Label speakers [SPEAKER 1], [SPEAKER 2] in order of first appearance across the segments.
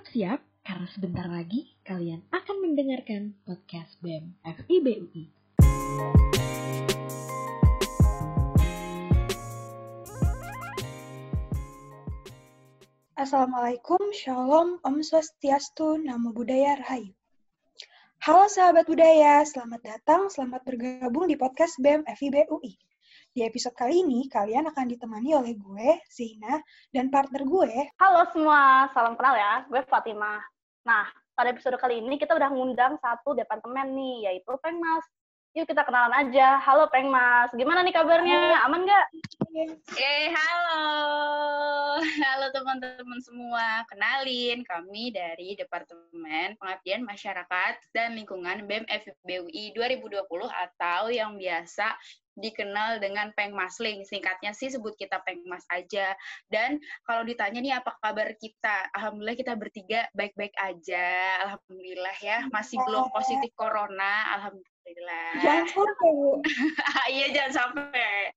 [SPEAKER 1] Siap-siap, karena sebentar lagi kalian akan mendengarkan podcast BEM FIBUI.
[SPEAKER 2] Assalamualaikum, Shalom, Om Swastiastu, Namo Buddhaya Rahayu. Halo sahabat budaya, selamat datang, selamat bergabung di podcast BEM FIB UI. Di episode kali ini, kalian akan ditemani oleh gue, Zina, dan partner gue.
[SPEAKER 3] Halo semua, salam kenal ya, gue Fatimah. Nah, pada episode kali ini kita udah ngundang satu departemen nih, yaitu Pengmas. Yuk kita kenalan aja. Halo Pengmas, gimana nih kabarnya? Aman nggak?
[SPEAKER 4] Eh, halo. Halo teman-teman semua. Kenalin, kami dari Departemen Pengabdian Masyarakat dan Lingkungan BEM FBUI 2020 atau yang biasa dikenal dengan Pengmasling. Singkatnya sih sebut kita Pengmas aja. Dan kalau ditanya nih apa kabar kita? Alhamdulillah kita bertiga baik-baik aja. Alhamdulillah ya. Masih belum positif corona. Alhamdulillah.
[SPEAKER 2] Jangan sampai, Bu.
[SPEAKER 4] Iya, jangan sampai.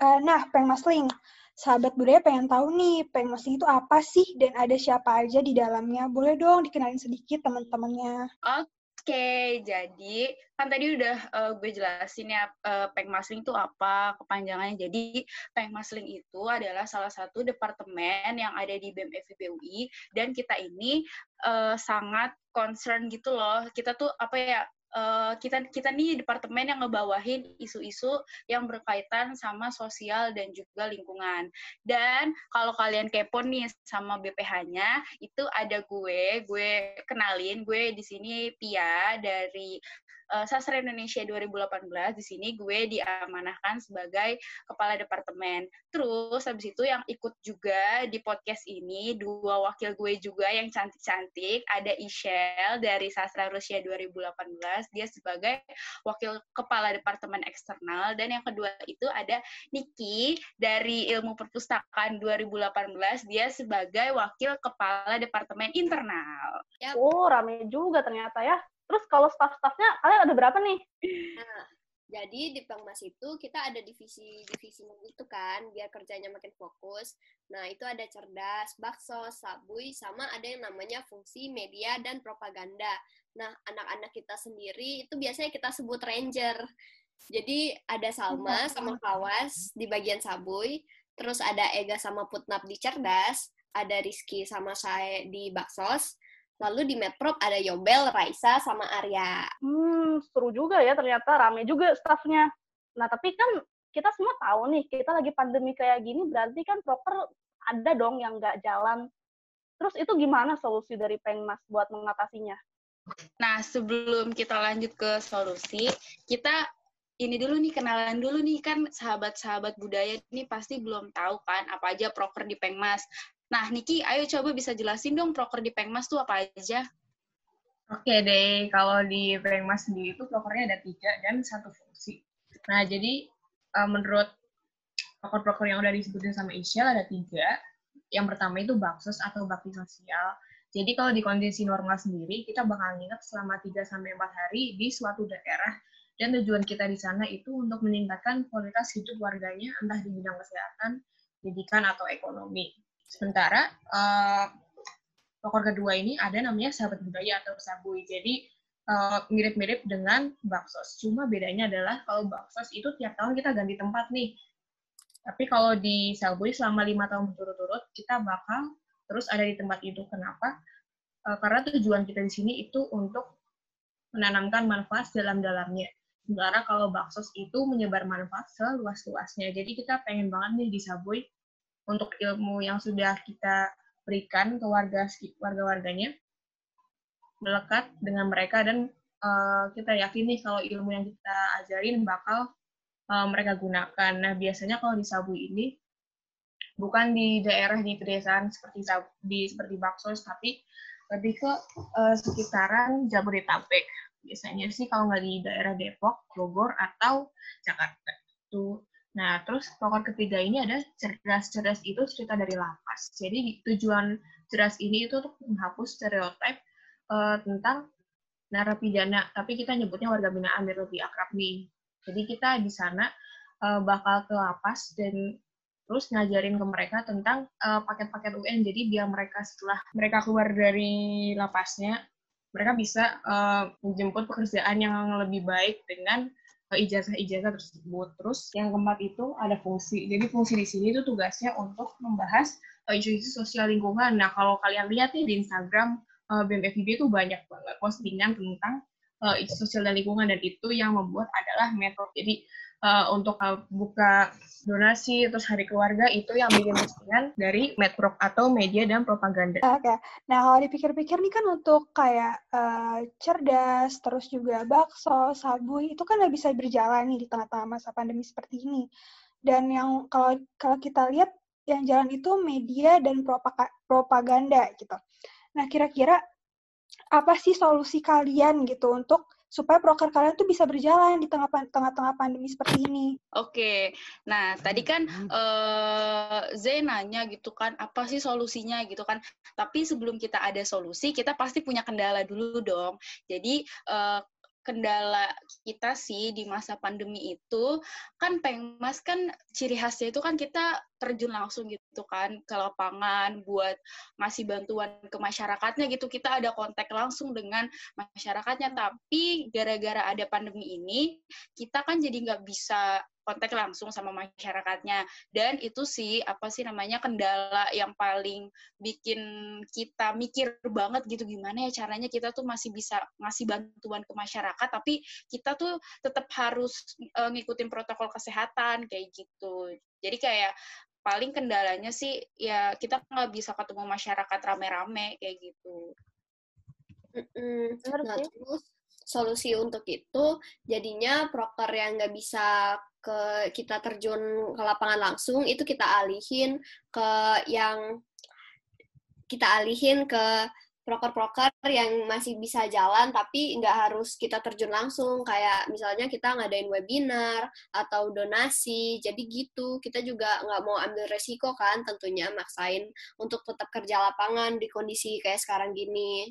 [SPEAKER 2] Eh, nah, Pengmasling, sahabat budaya pengen tahu nih, Pengmasling itu apa sih dan ada siapa aja di dalamnya? Boleh dong dikenalin sedikit teman-temannya.
[SPEAKER 4] Oke, jadi kan tadi udah eh, gue jelasin ya uh, Pengmasling itu apa kepanjangannya. Jadi Pengmasling itu adalah salah satu departemen yang ada di BEM FIBUI dan kita ini eh, sangat concern gitu loh. Kita tuh apa ya eh, kita kita nih departemen yang ngebawahin isu-isu yang berkaitan sama sosial dan juga lingkungan. Dan kalau kalian kepo nih sama BPH-nya, itu ada gue, gue kenalin, gue di sini Pia dari eh, Sastra Indonesia 2018. Di sini gue diamanahkan sebagai kepala departemen. Terus habis itu yang ikut juga di podcast ini dua wakil gue juga yang cantik-cantik, ada Ishel dari Sastra Rusia 2018, dia sebagai wakil kepala departemen eksternal dan yang kedua itu ada Niki dari Ilmu Perpustakaan 2018, dia sebagai wakil kepala departemen internal.
[SPEAKER 3] Oh, rame juga ternyata ya. Terus kalau staff-staffnya, kalian ada berapa nih?
[SPEAKER 5] Nah, jadi di Pengmas itu kita ada divisi-divisi gitu kan, biar kerjanya makin fokus. Nah, itu ada cerdas, bakso, sabui, sama ada yang namanya fungsi media dan propaganda. Nah, anak-anak kita sendiri itu biasanya kita sebut ranger. Jadi ada Salma sama Kawas di bagian sabui, terus ada Ega sama Putnap di cerdas, ada Rizky sama saya di baksos, lalu di Medprop ada Yobel, Raisa, sama Arya.
[SPEAKER 3] Hmm, seru juga ya ternyata rame juga staffnya. Nah, tapi kan kita semua tahu nih, kita lagi pandemi kayak gini, berarti kan proper ada dong yang nggak jalan. Terus itu gimana solusi dari Pengmas buat mengatasinya?
[SPEAKER 4] Nah, sebelum kita lanjut ke solusi, kita ini dulu nih kenalan dulu nih kan sahabat-sahabat budaya ini pasti belum tahu kan apa aja proker di Pengmas. Nah, Niki, ayo coba bisa jelasin dong proker di Pengmas tuh apa aja?
[SPEAKER 6] Oke deh, kalau di Pengmas sendiri itu prokernya ada tiga dan satu fungsi. Nah, jadi uh, menurut proker-proker yang udah disebutin sama Isyal ada tiga. Yang pertama itu baksos atau bakti sosial. Jadi kalau di kondisi normal sendiri, kita bakal nginep selama 3 sampai 4 hari di suatu daerah dan tujuan kita di sana itu untuk meningkatkan kualitas hidup warganya entah di bidang kesehatan, pendidikan atau ekonomi. Sementara uh, proker kedua ini ada namanya sahabat budaya atau sabui. Jadi uh, mirip-mirip dengan baksos. Cuma bedanya adalah kalau baksos itu tiap tahun kita ganti tempat nih. Tapi kalau di sabui selama lima tahun berturut-turut kita bakal terus ada di tempat itu. Kenapa? Uh, karena tujuan kita di sini itu untuk menanamkan manfaat dalam-dalamnya. Sementara kalau baksos itu menyebar manfaat seluas-luasnya. Jadi kita pengen banget nih di Sabui untuk ilmu yang sudah kita berikan ke warga warga-warganya melekat dengan mereka dan uh, kita yakin nih kalau ilmu yang kita ajarin bakal uh, mereka gunakan. Nah biasanya kalau di Sabu ini bukan di daerah di pedesaan seperti di seperti Baksos tapi lebih ke uh, sekitaran Jabodetabek. Biasanya sih kalau nggak di daerah Depok, Bogor atau Jakarta. Tuh Nah, terus pokok ketiga ini ada cerdas-cerdas itu cerita dari lapas. Jadi tujuan cerdas ini itu untuk menghapus stereotip uh, tentang narapidana, tapi kita nyebutnya warga binaan biar lebih akrab nih. Jadi kita di sana uh, bakal ke lapas dan terus ngajarin ke mereka tentang uh, paket-paket UN. Jadi biar mereka setelah mereka keluar dari lapasnya, mereka bisa uh, menjemput pekerjaan yang lebih baik dengan uh, ijazah-ijazah tersebut. Terus yang keempat itu ada fungsi. Jadi fungsi di sini itu tugasnya untuk membahas isu-isu sosial lingkungan. Nah kalau kalian lihat nih di Instagram uh, BEM FIB itu banyak banget postingan tentang uh, isu sosial dan lingkungan dan itu yang membuat adalah metode. Jadi uh, untuk uh, buka donasi terus hari keluarga itu yang bikin postingan dari Medprop atau media dan propaganda.
[SPEAKER 2] Oke, okay. nah kalau dipikir-pikir nih kan untuk kayak uh, cerdas terus juga bakso, sabui itu kan nggak bisa berjalan nih di tengah-tengah masa pandemi seperti ini. Dan yang kalau kalau kita lihat yang jalan itu media dan propaganda gitu. Nah kira-kira apa sih solusi kalian gitu untuk supaya proker kalian tuh bisa berjalan di tengah-tengah pandemi seperti ini.
[SPEAKER 4] Oke, nah tadi kan uh, nanya gitu kan, apa sih solusinya gitu kan? Tapi sebelum kita ada solusi, kita pasti punya kendala dulu dong. Jadi uh, kendala kita sih di masa pandemi itu kan pengmas kan ciri khasnya itu kan kita terjun langsung gitu kan ke lapangan buat ngasih bantuan ke masyarakatnya gitu. Kita ada kontak langsung dengan masyarakatnya. Tapi gara-gara ada pandemi ini kita kan jadi nggak bisa kontak langsung sama masyarakatnya dan itu sih apa sih namanya kendala yang paling bikin kita mikir banget gitu gimana ya caranya kita tuh masih bisa ngasih bantuan ke masyarakat tapi kita tuh tetap harus uh, ngikutin protokol kesehatan kayak gitu jadi kayak paling kendalanya sih ya kita nggak bisa ketemu masyarakat rame-rame kayak gitu.
[SPEAKER 5] Mm -hmm. Nah, terus solusi untuk itu jadinya proker yang nggak bisa ke kita terjun ke lapangan langsung itu kita alihin ke yang kita alihin ke proker-proker yang masih bisa jalan tapi nggak harus kita terjun langsung. Kayak misalnya kita ngadain webinar atau donasi jadi gitu. Kita juga nggak mau ambil resiko kan tentunya maksain untuk tetap kerja lapangan di kondisi kayak sekarang gini.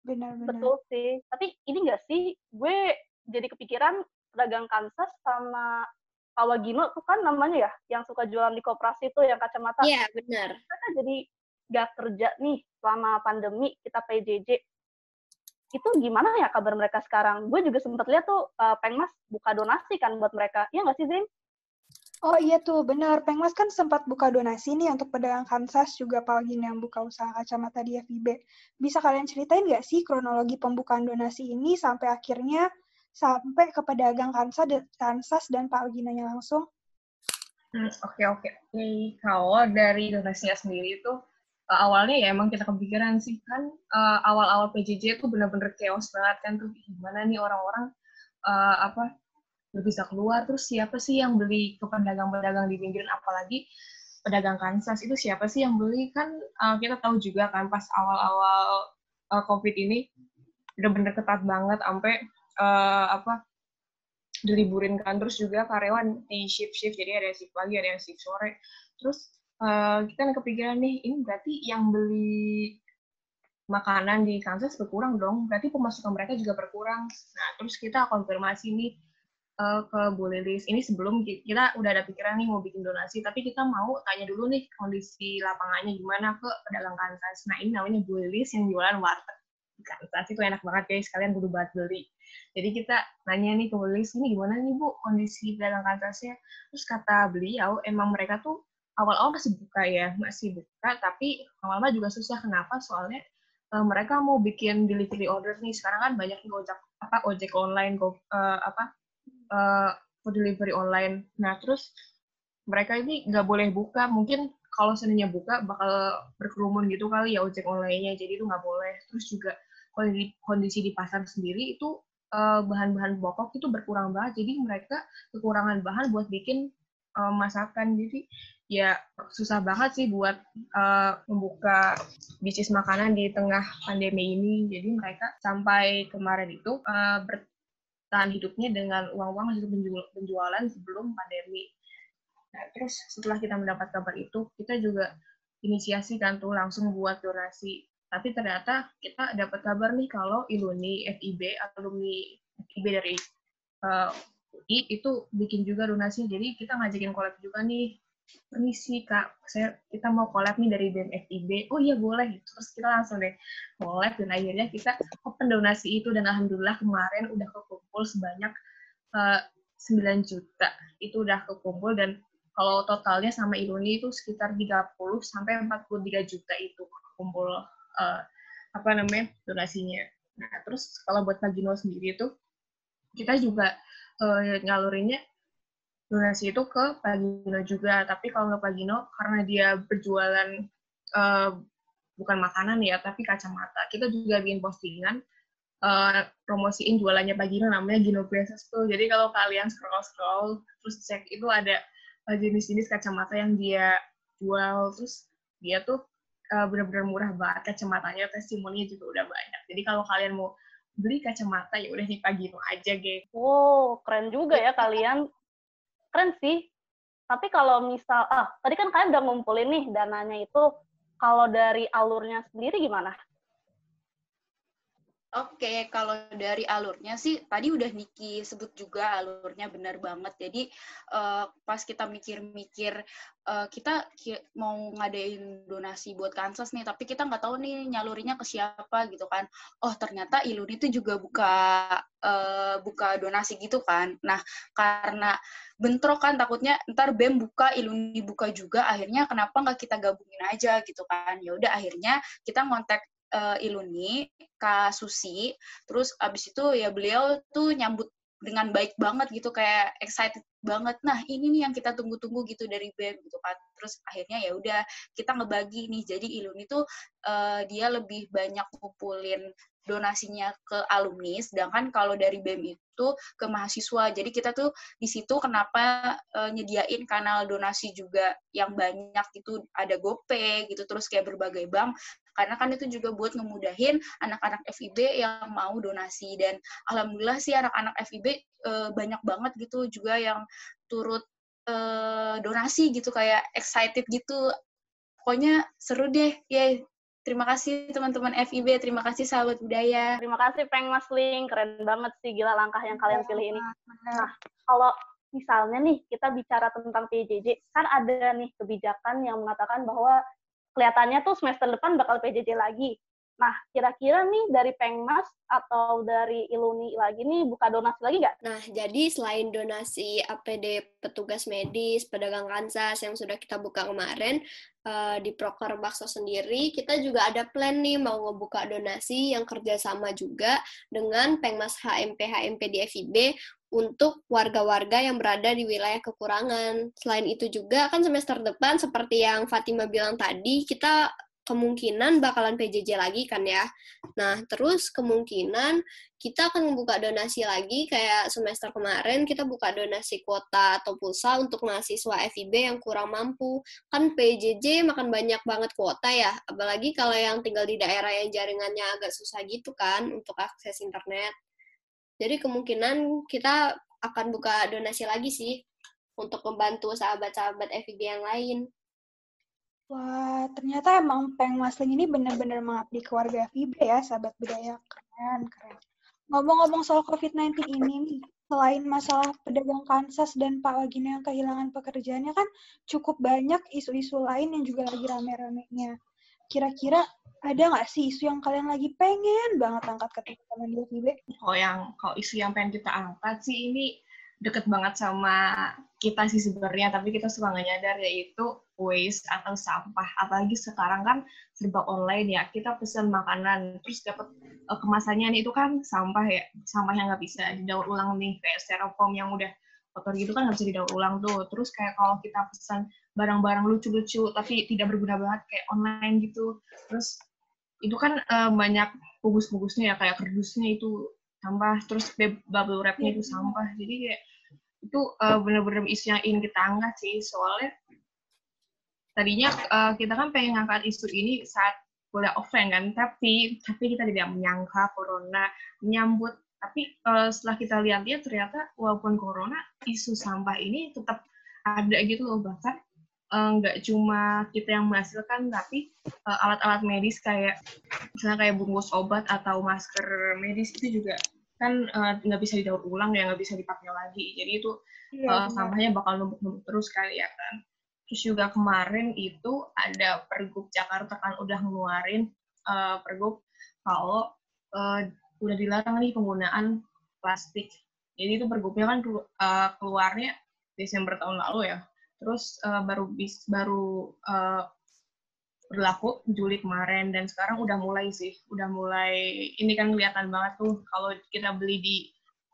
[SPEAKER 2] Benar-benar.
[SPEAKER 3] Betul sih. Tapi ini enggak sih? Gue jadi kepikiran pedagang Kansas sama Pak Wagino tuh kan namanya ya yang suka jualan di koperasi tuh yang kacamata.
[SPEAKER 5] Iya benar.
[SPEAKER 3] Mereka jadi gak kerja nih selama pandemi kita PJJ itu gimana ya kabar mereka sekarang? Gue juga sempat lihat tuh uh, Pengmas buka donasi kan buat mereka. Iya nggak sih Zain
[SPEAKER 2] Oh iya tuh, benar. Pengmas kan sempat buka donasi nih untuk pedagang Kansas, juga apalagi yang buka usaha kacamata di FIB. Bisa kalian ceritain nggak sih kronologi pembukaan donasi ini sampai akhirnya sampai ke pedagang Kansas, Kansas dan Pak Alginanya langsung?
[SPEAKER 6] Hmm, oke, oke. Kalau dari donasinya sendiri itu, uh, awalnya ya emang kita kepikiran sih, kan uh, awal-awal PJJ itu benar-benar chaos banget kan tuh, gimana nih orang-orang uh, apa bisa keluar terus siapa sih yang beli ke pedagang-pedagang di pinggiran apalagi pedagang Kansas itu siapa sih yang beli kan uh, kita tahu juga kan pas awal-awal uh, COVID ini udah bener ketat banget sampai uh, apa diliburin kan terus juga karyawan di shift shift jadi ada shift pagi ada shift sore. Terus uh, kita kepikiran nih ini berarti yang beli makanan di Kansas berkurang dong. Berarti pemasukan mereka juga berkurang. Nah terus kita konfirmasi nih uh, ke Bu Lilis. Ini sebelum kita udah ada pikiran nih mau bikin donasi, tapi kita mau tanya dulu nih kondisi lapangannya gimana ke pedagang Kansas. Nah ini namanya Bu Lilis yang jualan warteg Kansas itu enak banget guys, kalian kudu banget beli. Jadi kita nanya nih ke Bu Lilis, ini gimana nih Bu kondisi pedagang Kansasnya? Terus kata beliau, emang mereka tuh awal-awal masih buka ya, masih buka, tapi awal-awal juga susah. Kenapa? Soalnya uh, mereka mau bikin delivery order nih. Sekarang kan banyak nih ojek apa ojek online, go, uh, apa uh, food delivery online. Nah, terus mereka ini nggak boleh buka. Mungkin kalau seandainya buka bakal berkerumun gitu kali ya ojek online-nya. Jadi itu nggak boleh. Terus juga kondisi, di pasar sendiri itu uh, bahan-bahan pokok itu berkurang banget. Jadi mereka kekurangan bahan buat bikin uh, masakan. Jadi ya susah banget sih buat uh, membuka bisnis makanan di tengah pandemi ini. Jadi mereka sampai kemarin itu uh, ber, tahan hidupnya dengan uang-uang hasil penjualan sebelum pandemi. Nah, terus setelah kita mendapat kabar itu, kita juga inisiasi kan tuh langsung buat donasi. Tapi ternyata kita dapat kabar nih kalau Iluni FIB, alumni FIB dari uh, UI itu bikin juga donasi. Jadi kita ngajakin collab juga nih. Permisi kak. Saya kita mau collab nih dari BEM FIB oh iya boleh. Terus kita langsung deh collab dan akhirnya kita open donasi itu. Dan alhamdulillah kemarin udah kekumpul sebanyak uh, 9 juta. Itu udah kekumpul dan kalau totalnya sama Iluni itu sekitar 30 sampai 43 juta itu kumpul uh, apa namanya donasinya. Nah, terus kalau buat Pagino sendiri itu kita juga uh, ngalurinnya donasi itu ke Pagino juga, tapi kalau nggak Pagino karena dia berjualan uh, bukan makanan ya, tapi kacamata. Kita juga bikin postingan uh, promosiin jualannya Pagino namanya Gino Princess tuh. Jadi kalau kalian scroll-scroll terus cek itu ada jenis-jenis kacamata yang dia jual terus dia tuh uh, benar-benar murah banget kacamatanya testimoni juga udah banyak. Jadi kalau kalian mau beli kacamata ya udah di Pagino aja geng.
[SPEAKER 3] Wow keren juga ya kalian. Keren sih. Tapi kalau misal ah tadi kan kalian udah ngumpulin nih dananya itu kalau dari alurnya sendiri gimana
[SPEAKER 4] Oke, kalau dari alurnya sih tadi udah Niki sebut juga alurnya benar banget. Jadi uh, pas kita mikir-mikir uh, kita ki mau ngadain donasi buat Kansas nih, tapi kita nggak tahu nih nyalurinya ke siapa gitu kan. Oh ternyata Ilun itu juga buka uh, buka donasi gitu kan. Nah karena bentrok kan takutnya ntar BEM buka, Iluni buka juga, akhirnya kenapa nggak kita gabungin aja gitu kan. Ya udah akhirnya kita ngontak uh, Iluni, Kak Susi, terus abis itu ya beliau tuh nyambut dengan baik banget gitu kayak excited banget. Nah ini nih yang kita tunggu-tunggu gitu dari BEM gitu kan. Terus akhirnya ya udah kita ngebagi nih. Jadi Iluni tuh uh, dia lebih banyak ngumpulin donasinya ke alumni sedangkan kalau dari BEM itu ke mahasiswa. Jadi kita tuh di situ kenapa uh, nyediain kanal donasi juga yang banyak gitu. Ada GoPay gitu terus kayak berbagai bank karena kan itu juga buat ngemudahin anak-anak FIB yang mau donasi. Dan alhamdulillah sih anak-anak FIB e, eh, banyak banget gitu juga yang turut e, donasi gitu kayak excited gitu. Pokoknya seru deh. Ya Terima kasih teman-teman FIB, terima kasih sahabat budaya.
[SPEAKER 3] Terima kasih Peng Masling, keren banget sih. Gila langkah yang kalian pilih ini. Nah, kalau misalnya nih kita bicara tentang PJJ, kan ada nih kebijakan yang mengatakan bahwa kelihatannya tuh semester depan bakal PJJ lagi. Nah, kira-kira nih dari Pengmas atau dari Iluni lagi nih buka donasi lagi nggak?
[SPEAKER 5] Nah, jadi selain donasi APD petugas medis, pedagang kansas yang sudah kita buka kemarin, uh, di Proker Bakso sendiri, kita juga ada plan nih mau ngebuka donasi yang kerjasama juga dengan Pengmas HMP HMP di FIB untuk warga-warga yang berada di wilayah kekurangan. Selain itu juga kan semester depan seperti yang Fatima bilang tadi, kita kemungkinan bakalan PJJ lagi kan ya. Nah, terus kemungkinan kita akan membuka donasi lagi kayak semester kemarin kita buka donasi kuota atau pulsa untuk mahasiswa FIB yang kurang mampu. Kan PJJ makan banyak banget kuota ya, apalagi kalau yang tinggal di daerah yang jaringannya agak susah gitu kan untuk akses internet. Jadi kemungkinan kita akan buka donasi lagi sih untuk membantu sahabat-sahabat FIB yang lain.
[SPEAKER 2] Wah, ternyata emang Peng Masling ini benar-benar mengabdi ke warga FIB ya, sahabat budaya. Keren, keren. Ngomong-ngomong soal COVID-19 ini selain masalah pedagang Kansas dan Pak Wagino yang kehilangan pekerjaannya kan cukup banyak isu-isu lain yang juga lagi rame-ramenya. Kira-kira ada nggak sih isu yang kalian lagi pengen banget angkat ke teman-teman di FIB?
[SPEAKER 6] Oh, yang kalau isu yang pengen kita angkat sih ini deket banget sama kita sih sebenarnya, tapi kita suka nggak nyadar yaitu waste atau sampah. Apalagi sekarang kan serba online ya, kita pesan makanan terus dapat uh, kemasannya itu kan sampah ya, sampah yang nggak bisa didaur ulang nih kayak styrofoam yang udah kotor gitu kan nggak bisa didaur ulang tuh. Terus kayak kalau kita pesan barang-barang lucu-lucu tapi tidak berguna banget kayak online gitu, terus itu kan uh, banyak bungkus-bungkusnya ya kayak kerdusnya itu sampah terus bubble wrapnya itu sampah. Jadi kayak itu uh, benar-benar isu yang ingin kita angkat sih soalnya tadinya uh, kita kan pengen ngangkat isu ini saat kuliah offline kan tapi tapi kita tidak menyangka corona menyambut. Tapi uh, setelah kita lihat dia ternyata walaupun corona isu sampah ini tetap ada gitu loh bahkan nggak uh, cuma kita yang menghasilkan tapi alat-alat uh, medis kayak misalnya kayak bungkus obat atau masker medis itu juga kan uh, nggak bisa didaur ulang ya nggak bisa dipakai lagi. Jadi itu
[SPEAKER 2] Iya,
[SPEAKER 6] uh, sampahnya bakal numpuk-numpuk terus kali ya kan. Terus juga kemarin itu ada pergub Jakarta kan udah ngeluarin uh, pergub kalau uh, udah dilarang nih penggunaan plastik. Jadi itu pergubnya kan uh, keluarnya Desember tahun lalu ya terus uh, baru bis baru uh, berlaku Juli kemarin dan sekarang udah mulai sih udah mulai ini kan kelihatan banget tuh kalau kita beli di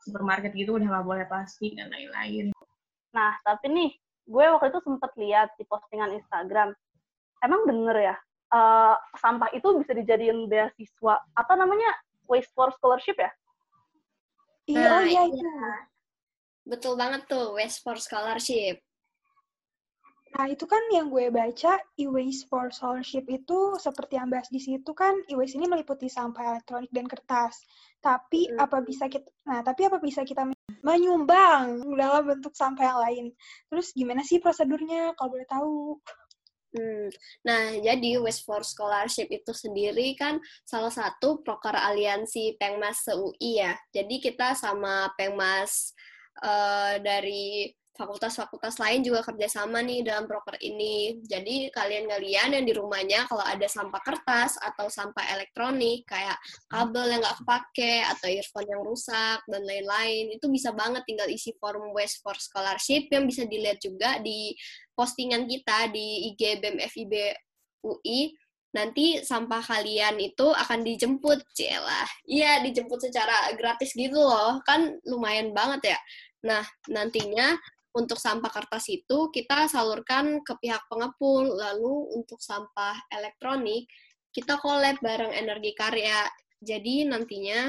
[SPEAKER 6] supermarket gitu udah nggak boleh plastik dan lain-lain
[SPEAKER 3] Nah, tapi nih, gue waktu itu sempet lihat di postingan Instagram. Emang bener ya, eh, sampah itu bisa dijadiin beasiswa, apa namanya, waste for scholarship ya?
[SPEAKER 2] Iya,
[SPEAKER 5] Nah,
[SPEAKER 2] oh iya
[SPEAKER 5] iya.
[SPEAKER 2] itu.
[SPEAKER 5] Betul banget tuh, Waste for Scholarship.
[SPEAKER 2] Nah, itu kan yang gue baca, e-waste for scholarship itu seperti yang bahas di situ kan, e-waste ini meliputi sampah elektronik dan kertas. Tapi
[SPEAKER 5] Mm.
[SPEAKER 2] apa bisa kita, nah tapi apa bisa kita menyumbang dalam bentuk sampah yang lain? Terus gimana sih prosedurnya kalau boleh tahu?
[SPEAKER 5] Hmm. Nah, jadi Waste for Scholarship itu sendiri kan salah satu proker aliansi Pengmas UI ya. Jadi kita sama Pengmas eh, dari fakultas-fakultas lain juga kerjasama nih dalam proker ini. Jadi kalian-kalian yang di rumahnya kalau ada sampah kertas atau sampah elektronik kayak kabel yang nggak kepake atau earphone yang rusak dan lain-lain itu bisa banget tinggal isi form Waste for Scholarship yang bisa dilihat juga di postingan kita di IG BEM FIB UI nanti sampah kalian itu akan dijemput celah iya dijemput secara gratis gitu loh. Kan lumayan banget ya. Nah nantinya untuk sampah kertas itu kita salurkan ke pihak pengepul. Lalu untuk sampah elektronik kita collab bareng energi karya. Jadi nantinya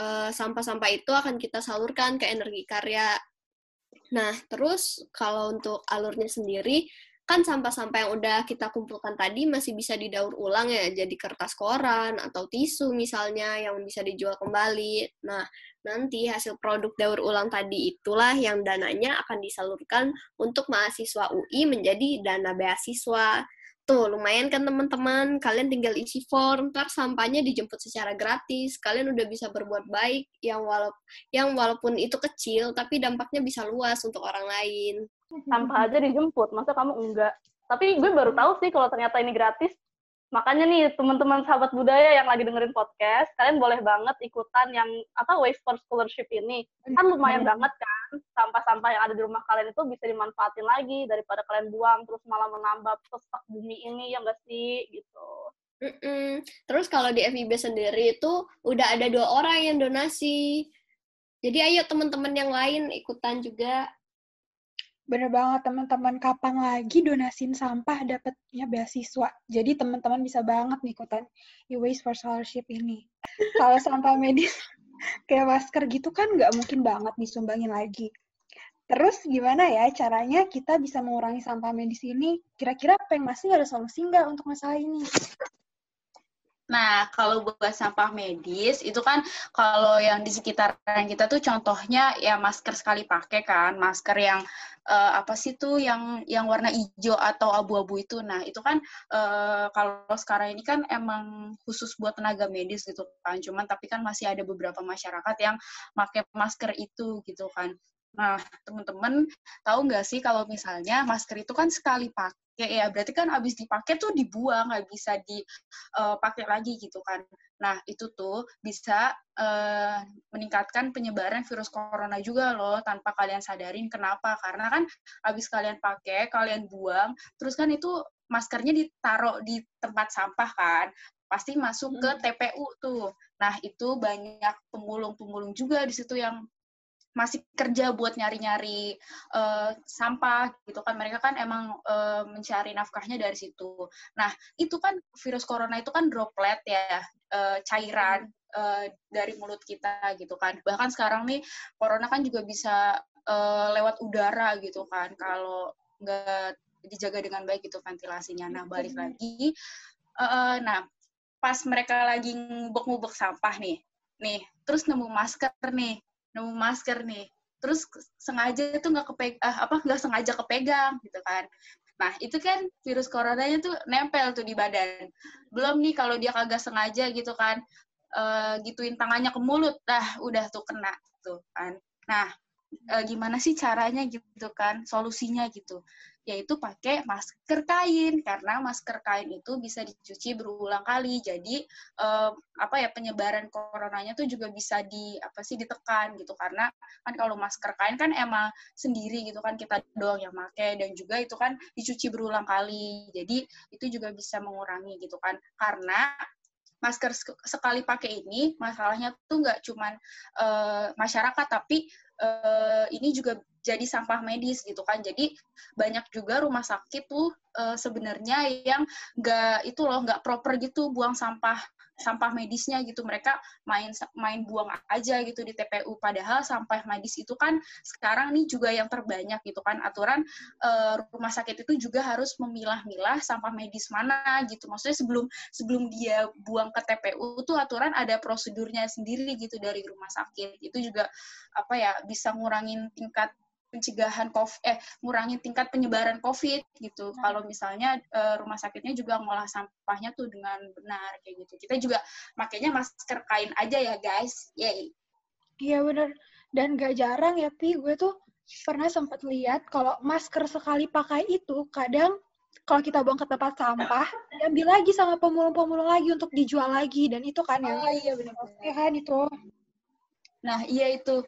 [SPEAKER 5] eh, sampah-sampah itu akan kita salurkan ke energi karya. Nah, terus kalau untuk alurnya sendiri, kan sampah-sampah yang udah kita kumpulkan tadi masih bisa didaur ulang ya, jadi kertas koran atau tisu misalnya yang bisa dijual kembali. Nah, nanti hasil produk daur ulang tadi itulah yang dananya akan disalurkan untuk mahasiswa UI menjadi dana beasiswa. Tuh, lumayan kan teman-teman, kalian tinggal isi form, ntar sampahnya dijemput secara gratis, kalian udah bisa berbuat baik yang walaupun yang walaupun itu kecil tapi dampaknya bisa luas untuk orang lain.
[SPEAKER 3] Sampah aja dijemput, masa kamu enggak? Tapi gue baru tahu sih kalau ternyata ini gratis. Makanya nih, teman-teman sahabat budaya yang lagi dengerin podcast, kalian boleh banget ikutan yang apa Waste for Scholarship ini. Kan lumayan banget kan, sampah-sampah yang ada di rumah kalian itu bisa dimanfaatin lagi daripada kalian buang terus malah menambah pesak bumi ini ya enggak sih gitu.
[SPEAKER 5] Mm-mm. Terus kalau di FIB sendiri itu udah ada dua orang yang donasi. Jadi ayo teman-teman yang lain ikutan juga.
[SPEAKER 2] Bener banget teman-teman, kapan lagi donasin sampah dapatnya beasiswa. Jadi teman-teman bisa banget nih ikutan e-waste for scholarship ini. Kalau sampah medis kayak masker gitu kan nggak mungkin banget disumbangin lagi. Terus gimana ya caranya kita bisa mengurangi sampah medis ini? Kira-kira Peng masih ada solusi nggak untuk masalah ini?
[SPEAKER 4] Nah, kalau buat sampah medis, itu kan kalau yang di sekitaran kita tuh contohnya ya masker sekali pakai kan, masker yang eh, apa sih tuh yang yang warna hijau atau abu-abu itu. Nah, itu kan eh, kalau sekarang ini kan emang khusus buat tenaga medis gitu kan. Cuman tapi kan masih ada beberapa masyarakat yang pakai masker itu gitu kan. Nah, teman-teman tahu nggak sih kalau misalnya masker itu kan sekali pakai ya, berarti kan habis dipakai tuh dibuang, nggak bisa dipakai lagi gitu kan. Nah, itu tuh bisa eh, meningkatkan penyebaran virus corona juga loh, tanpa kalian sadarin. Kenapa? Karena kan habis kalian pakai, kalian buang, terus kan itu maskernya ditaruh di tempat sampah kan, pasti masuk ke TPU tuh. Nah, itu banyak pemulung-pemulung juga di situ yang masih kerja buat nyari-nyari eh, sampah gitu kan mereka kan emang eh, mencari nafkahnya dari situ. Nah itu kan virus corona itu kan droplet ya eh, cairan eh, dari mulut kita gitu kan. Bahkan sekarang nih corona kan juga bisa eh, lewat udara gitu kan kalau nggak dijaga dengan baik gitu ventilasinya. Nah balik lagi, eh, nah pas mereka lagi ngubek-ngubek sampah nih, nih terus nemu masker nih nemu masker nih. Terus sengaja tuh nggak kepeg ah, apa nggak sengaja kepegang gitu kan. Nah itu kan virus coronanya tuh nempel tuh di badan. Belum nih kalau dia kagak sengaja gitu kan uh, gituin tangannya ke mulut, dah udah tuh kena tuh kan. Nah, uh, gimana sih caranya gitu kan, solusinya gitu. Yaitu pakai masker kain karena masker kain itu bisa dicuci berulang kali. Jadi um, apa ya penyebaran coronanya tuh juga bisa di apa sih ditekan gitu. Karena kan kalau masker kain kan emang sendiri gitu kan kita doang yang pakai dan juga itu kan dicuci berulang kali. Jadi itu juga bisa mengurangi gitu kan. Karena masker sekali pakai ini masalahnya tuh nggak cuman uh, masyarakat tapi uh, ini juga jadi sampah medis gitu kan. Jadi banyak juga rumah sakit tuh uh, sebenarnya yang nggak itu loh nggak proper gitu buang sampah sampah medisnya gitu. Mereka main main buang aja gitu di TPU padahal sampah medis itu kan sekarang nih juga yang terbanyak gitu kan. Aturan uh, rumah sakit itu juga harus memilah-milah sampah medis mana gitu. Maksudnya sebelum sebelum dia buang ke TPU tuh aturan ada prosedurnya sendiri gitu dari rumah sakit. Itu juga apa ya bisa ngurangin tingkat pencegahan COVID, eh ngurangin tingkat penyebaran COVID gitu. Hmm. Kalau misalnya uh, rumah sakitnya juga ngolah sampahnya tuh dengan benar kayak gitu. Kita juga makanya masker kain aja ya guys, yay.
[SPEAKER 2] Iya bener. Dan gak jarang ya Pi, gue tuh pernah sempat lihat kalau masker sekali pakai itu kadang kalau kita buang ke tempat sampah diambil lagi sama pemulung-pemulung lagi untuk dijual lagi dan itu kan yang oh, iya benar kan itu
[SPEAKER 4] nah iya itu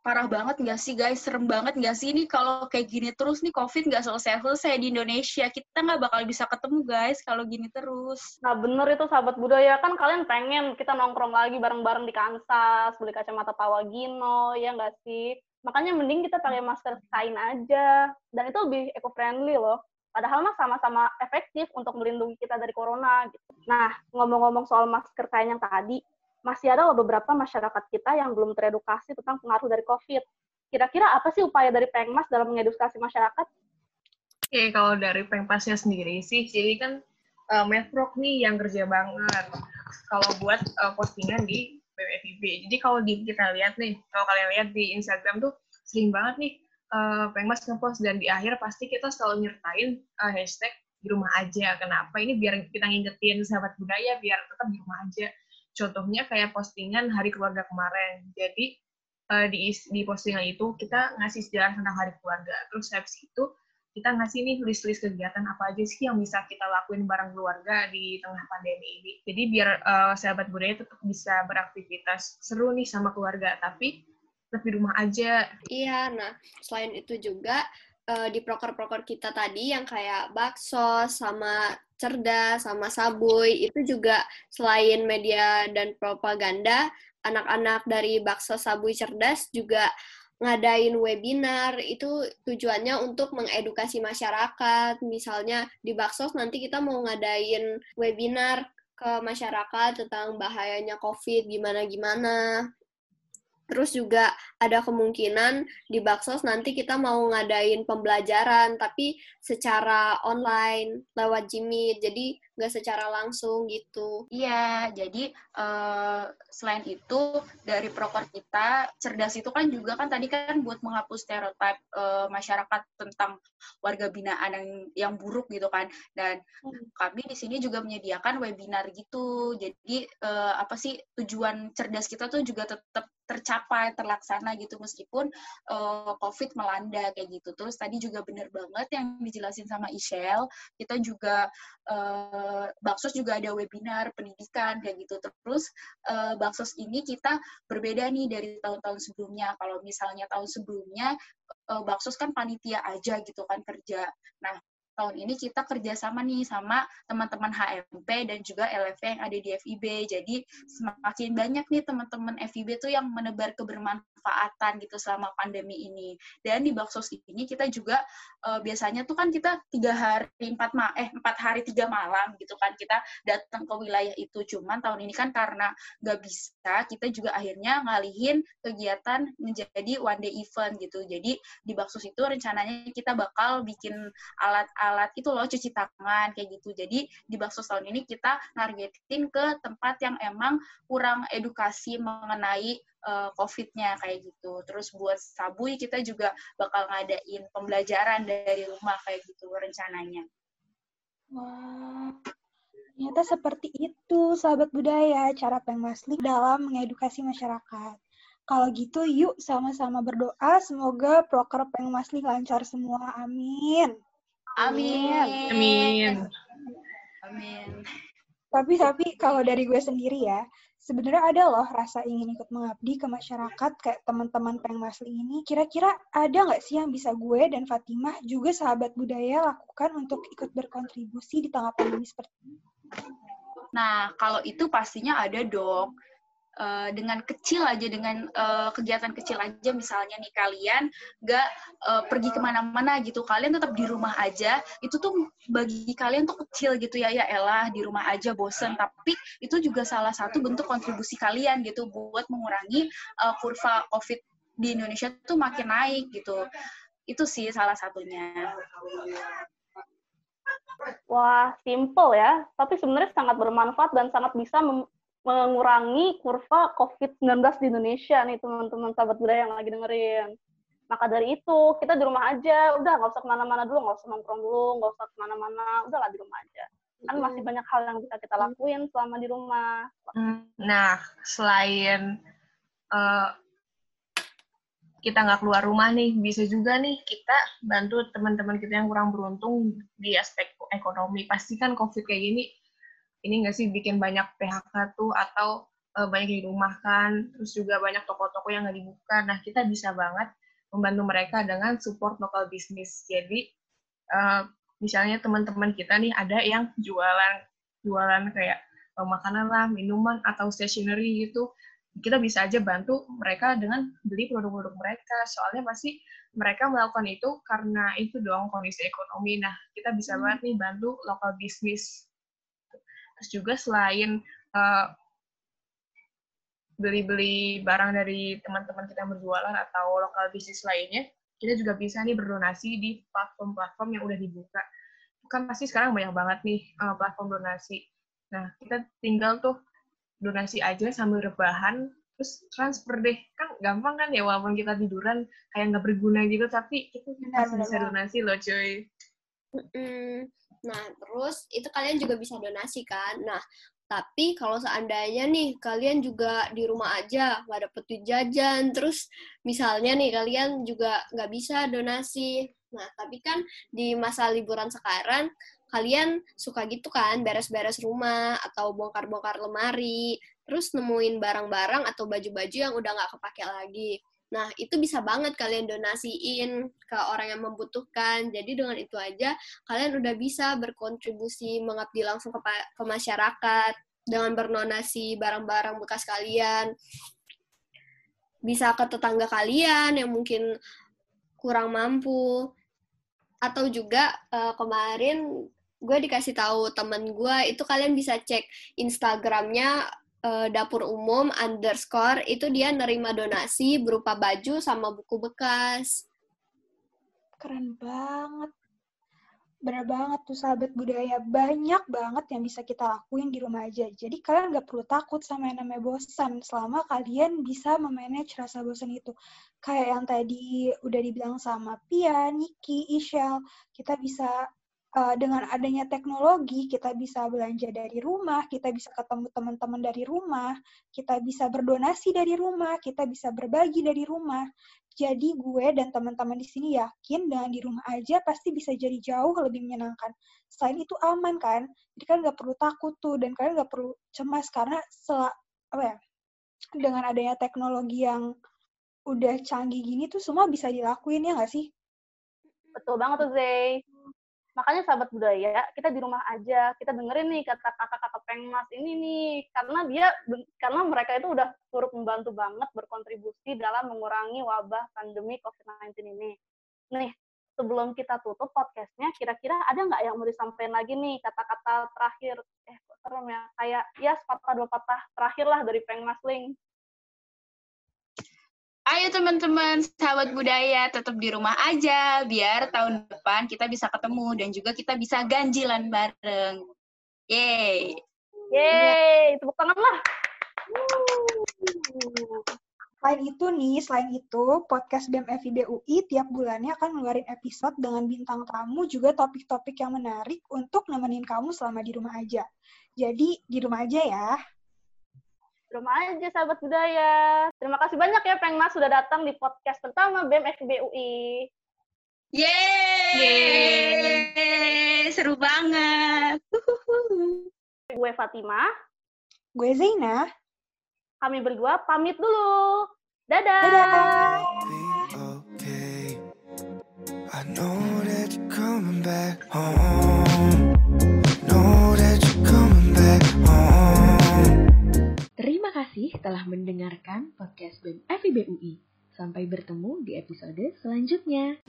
[SPEAKER 4] parah banget nggak sih guys? Serem banget nggak sih ini kalau kayak gini terus nih COVID nggak selesai-selesai di Indonesia. Kita nggak bakal bisa ketemu guys kalau gini terus.
[SPEAKER 3] Nah bener itu sahabat budaya kan kalian pengen kita nongkrong lagi bareng-bareng di Kansas, beli kacamata Pawagino, ya nggak sih? Makanya mending kita pakai masker kain aja. Dan itu lebih eco-friendly loh. Padahal mah sama-sama efektif untuk melindungi kita dari corona. Gitu. Nah, ngomong-ngomong soal masker kain yang tadi, masih ada beberapa masyarakat kita yang belum teredukasi tentang pengaruh dari COVID. Kira-kira apa sih upaya dari Pengmas dalam mengedukasi masyarakat?
[SPEAKER 6] Oke, kalau dari Pengpasnya sendiri sih, jadi kan uh, Medproc nih yang kerja banget kalau buat uh, postingan di BWFIB. Jadi kalau di, kita lihat nih, kalau kalian lihat di Instagram tuh sering banget nih uh, Pengmas ngepost dan di akhir pasti kita selalu nyertain uh, hashtag di rumah aja. Kenapa? Ini biar kita ngingetin sahabat budaya biar tetap di rumah aja Contohnya kayak postingan hari keluarga kemarin. Jadi uh, di, di postingan itu kita ngasih sejarah tentang hari keluarga. Terus habis itu kita ngasih nih list-list kegiatan apa aja sih yang bisa kita lakuin bareng keluarga di tengah pandemi ini. Jadi biar uh, sahabat budaya tetap bisa beraktivitas seru nih sama keluarga, tapi di rumah aja.
[SPEAKER 5] Iya, nah selain itu juga uh, di proker-proker kita tadi yang kayak bakso sama cerdas sama sabuy itu juga selain media dan propaganda anak-anak dari bakso sabuy cerdas juga ngadain webinar. Itu tujuannya untuk mengedukasi masyarakat. Misalnya di bakso nanti kita mau ngadain webinar ke masyarakat tentang bahayanya covid gimana gimana Terus juga ada kemungkinan di Baksos nanti kita mau ngadain pembelajaran, tapi secara online lewat Jimmy, jadi nggak secara langsung gitu.
[SPEAKER 4] Iya, jadi uh, selain itu dari proker kita cerdas itu kan juga kan tadi kan buat menghapus stereotip uh, masyarakat tentang warga binaan yang yang buruk gitu kan. Dan hmm. kami di sini juga menyediakan webinar gitu. Jadi uh, apa sih tujuan cerdas kita tuh juga tetap tercapai, terlaksana gitu meskipun uh, COVID melanda kayak gitu. Terus tadi juga benar banget yang dijelasin sama Ishel, kita juga uh, Baksos juga ada webinar pendidikan kayak gitu. Terus uh, Baksos ini kita berbeda nih dari tahun-tahun sebelumnya. Kalau misalnya tahun sebelumnya uh, Baksos kan panitia aja gitu kan kerja. Nah, tahun ini kita kerjasama nih sama teman-teman HMP dan juga LFV yang ada di FIB. Jadi semakin banyak nih teman-teman FIB tuh yang menebar kebermanfaatan gitu selama pandemi ini. Dan di Baksos ini kita juga uh, biasanya tuh kan kita tiga hari empat ma eh empat hari tiga malam gitu kan kita datang ke wilayah itu. Cuman tahun ini kan karena nggak bisa, kita juga akhirnya ngalihin kegiatan menjadi one day event gitu. Jadi di Baksos itu rencananya kita bakal bikin alat-alat alat itu loh cuci tangan kayak gitu. Jadi di bakso tahun ini kita nargetin ke tempat yang emang kurang edukasi mengenai uh, COVID-nya kayak gitu. Terus buat sabui kita juga bakal ngadain pembelajaran dari rumah kayak gitu rencananya.
[SPEAKER 2] Wah, Ternyata seperti itu, sahabat budaya, cara Pengmaslik dalam mengedukasi masyarakat. Kalau gitu, yuk sama-sama berdoa. Semoga proker Pengmaslik lancar semua. Amin.
[SPEAKER 4] Amin.
[SPEAKER 6] Amin.
[SPEAKER 4] Amin.
[SPEAKER 2] Tapi tapi kalau dari gue sendiri ya, sebenarnya ada loh rasa ingin ikut mengabdi ke masyarakat kayak teman-teman Pengmasli ini. Kira-kira ada nggak sih yang bisa gue dan Fatimah juga sahabat budaya lakukan untuk ikut berkontribusi di tengah pandemi seperti ini?
[SPEAKER 4] Nah, kalau itu pastinya ada dong. Uh, dengan kecil aja, dengan uh, kegiatan kecil aja, misalnya nih kalian nggak uh, pergi ke mana-mana gitu, kalian tetap di rumah aja, itu tuh bagi kalian tuh kecil gitu ya, ya elah di rumah aja bosen, tapi itu juga salah satu bentuk kontribusi kalian gitu buat mengurangi uh, kurva COVID di Indonesia tuh makin naik gitu. Itu sih salah satunya.
[SPEAKER 3] Wah, simple ya, tapi sebenarnya sangat bermanfaat dan sangat bisa mengurangi kurva COVID-19 di Indonesia nih teman-teman sahabat budaya yang lagi dengerin. Maka dari itu, kita di rumah aja, udah nggak usah ke mana-mana dulu, nggak usah nongkrong dulu, nggak usah ke mana-mana, udahlah di rumah aja. Kan masih banyak hal yang bisa kita lakuin selama di rumah.
[SPEAKER 6] Nah, selain uh, kita nggak keluar rumah nih, bisa juga nih kita bantu teman-teman kita yang kurang beruntung di aspek ekonomi. Pasti kan COVID kayak gini ini nggak sih bikin banyak PHK tuh atau uh, banyak dirumahkan, terus juga banyak toko-toko yang nggak dibuka. Nah, kita bisa banget membantu mereka dengan support lokal bisnis. Jadi, uh, misalnya teman-teman kita nih ada yang jualan jualan kayak uh, makanan lah, minuman atau stationery gitu. Kita bisa aja bantu mereka dengan beli produk-produk mereka. Soalnya pasti mereka melakukan itu karena itu dong kondisi ekonomi. Nah, kita bisa banget nih bantu lokal bisnis Terus juga selain uh, beli-beli barang dari teman-teman kita yang berjualan atau lokal bisnis lainnya, kita juga bisa nih berdonasi di platform-platform yang udah dibuka. Kan pasti sekarang banyak banget nih uh, platform donasi. Nah, kita tinggal tuh donasi aja sambil rebahan, terus transfer deh. Kan gampang kan ya, walaupun kita tiduran kayak nggak berguna gitu, tapi kita masih bisa donasi loh cuy.
[SPEAKER 5] Nah, terus itu kalian juga bisa donasi kan. Nah, tapi kalau seandainya nih kalian juga di rumah aja nggak dapet duit jajan, terus misalnya nih kalian juga nggak bisa donasi. Nah, tapi kan di masa liburan sekarang kalian suka gitu kan beres-beres rumah atau bongkar-bongkar lemari, terus nemuin barang-barang atau baju-baju yang udah nggak kepake lagi. Nah, itu bisa banget kalian donasiin ke orang yang membutuhkan. Jadi dengan itu aja kalian udah bisa berkontribusi mengabdi langsung ke, ke masyarakat dengan berdonasi barang-barang bekas kalian. Bisa ke tetangga kalian yang mungkin kurang mampu. Atau juga uh, kemarin gue dikasih tahu temen gue itu kalian bisa cek Instagramnya uh, dapur umum underscore itu dia nerima donasi berupa baju sama buku bekas.
[SPEAKER 2] Keren banget. Bener banget tuh sahabat budaya. Banyak banget yang bisa kita lakuin di rumah aja. Jadi kalian nggak perlu takut sama yang namanya bosan selama kalian bisa memanage rasa bosan itu. Kayak yang tadi udah dibilang sama Pia, Niki, Ishel. Kita bisa uh, dengan adanya teknologi kita bisa belanja dari rumah, kita bisa ketemu teman-teman dari rumah, kita bisa berdonasi dari rumah, kita bisa berbagi dari rumah. Jadi gue dan teman-teman di sini yakin dengan di rumah aja pasti bisa jadi jauh lebih menyenangkan. Selain itu aman kan, jadi kan nggak perlu takut tuh dan kalian nggak perlu cemas karena sel apa ya dengan adanya teknologi yang udah canggih gini tuh semua bisa dilakuin ya nggak sih?
[SPEAKER 3] Betul banget tuh Zay. Makanya sahabat budaya, kita di rumah aja, kita dengerin nih kata kakak-kakak pengmas ini nih, karena dia karena mereka itu udah turut membantu banget berkontribusi dalam mengurangi wabah pandemi COVID-19 ini. Nih, sebelum kita tutup podcastnya, kira-kira ada nggak yang mau disampaikan lagi nih kata-kata terakhir? Eh, kok serem ya? Kayak ya sepatah dua patah terakhir lah dari Pengmas Link.
[SPEAKER 4] Ayo teman-teman, sahabat budaya, tetap di rumah aja biar tahun depan kita bisa ketemu dan juga kita bisa ganjilan bareng. Yeay.
[SPEAKER 3] Yeay, tepuk tangan lah.
[SPEAKER 2] Selain itu nih, selain itu, podcast BEM FIB UI tiap bulannya akan ngeluarin episode dengan bintang tamu juga topik-topik yang menarik untuk nemenin kamu selama di rumah aja. Jadi di rumah aja ya.
[SPEAKER 3] Rumah aja sahabat budaya. Terima kasih banyak ya Pengmas sudah datang di podcast pertama BEM FIB UI.
[SPEAKER 4] Yeay! Seru banget.
[SPEAKER 3] Gue Fatima,
[SPEAKER 2] Gue Zaina.
[SPEAKER 3] kami berdua pamit dulu. Dadah.
[SPEAKER 2] Dadah.
[SPEAKER 7] okay. I know that you're coming back home.
[SPEAKER 1] Kasih telah mendengarkan podcast BEM FIB UI. Sampai bertemu di episode selanjutnya.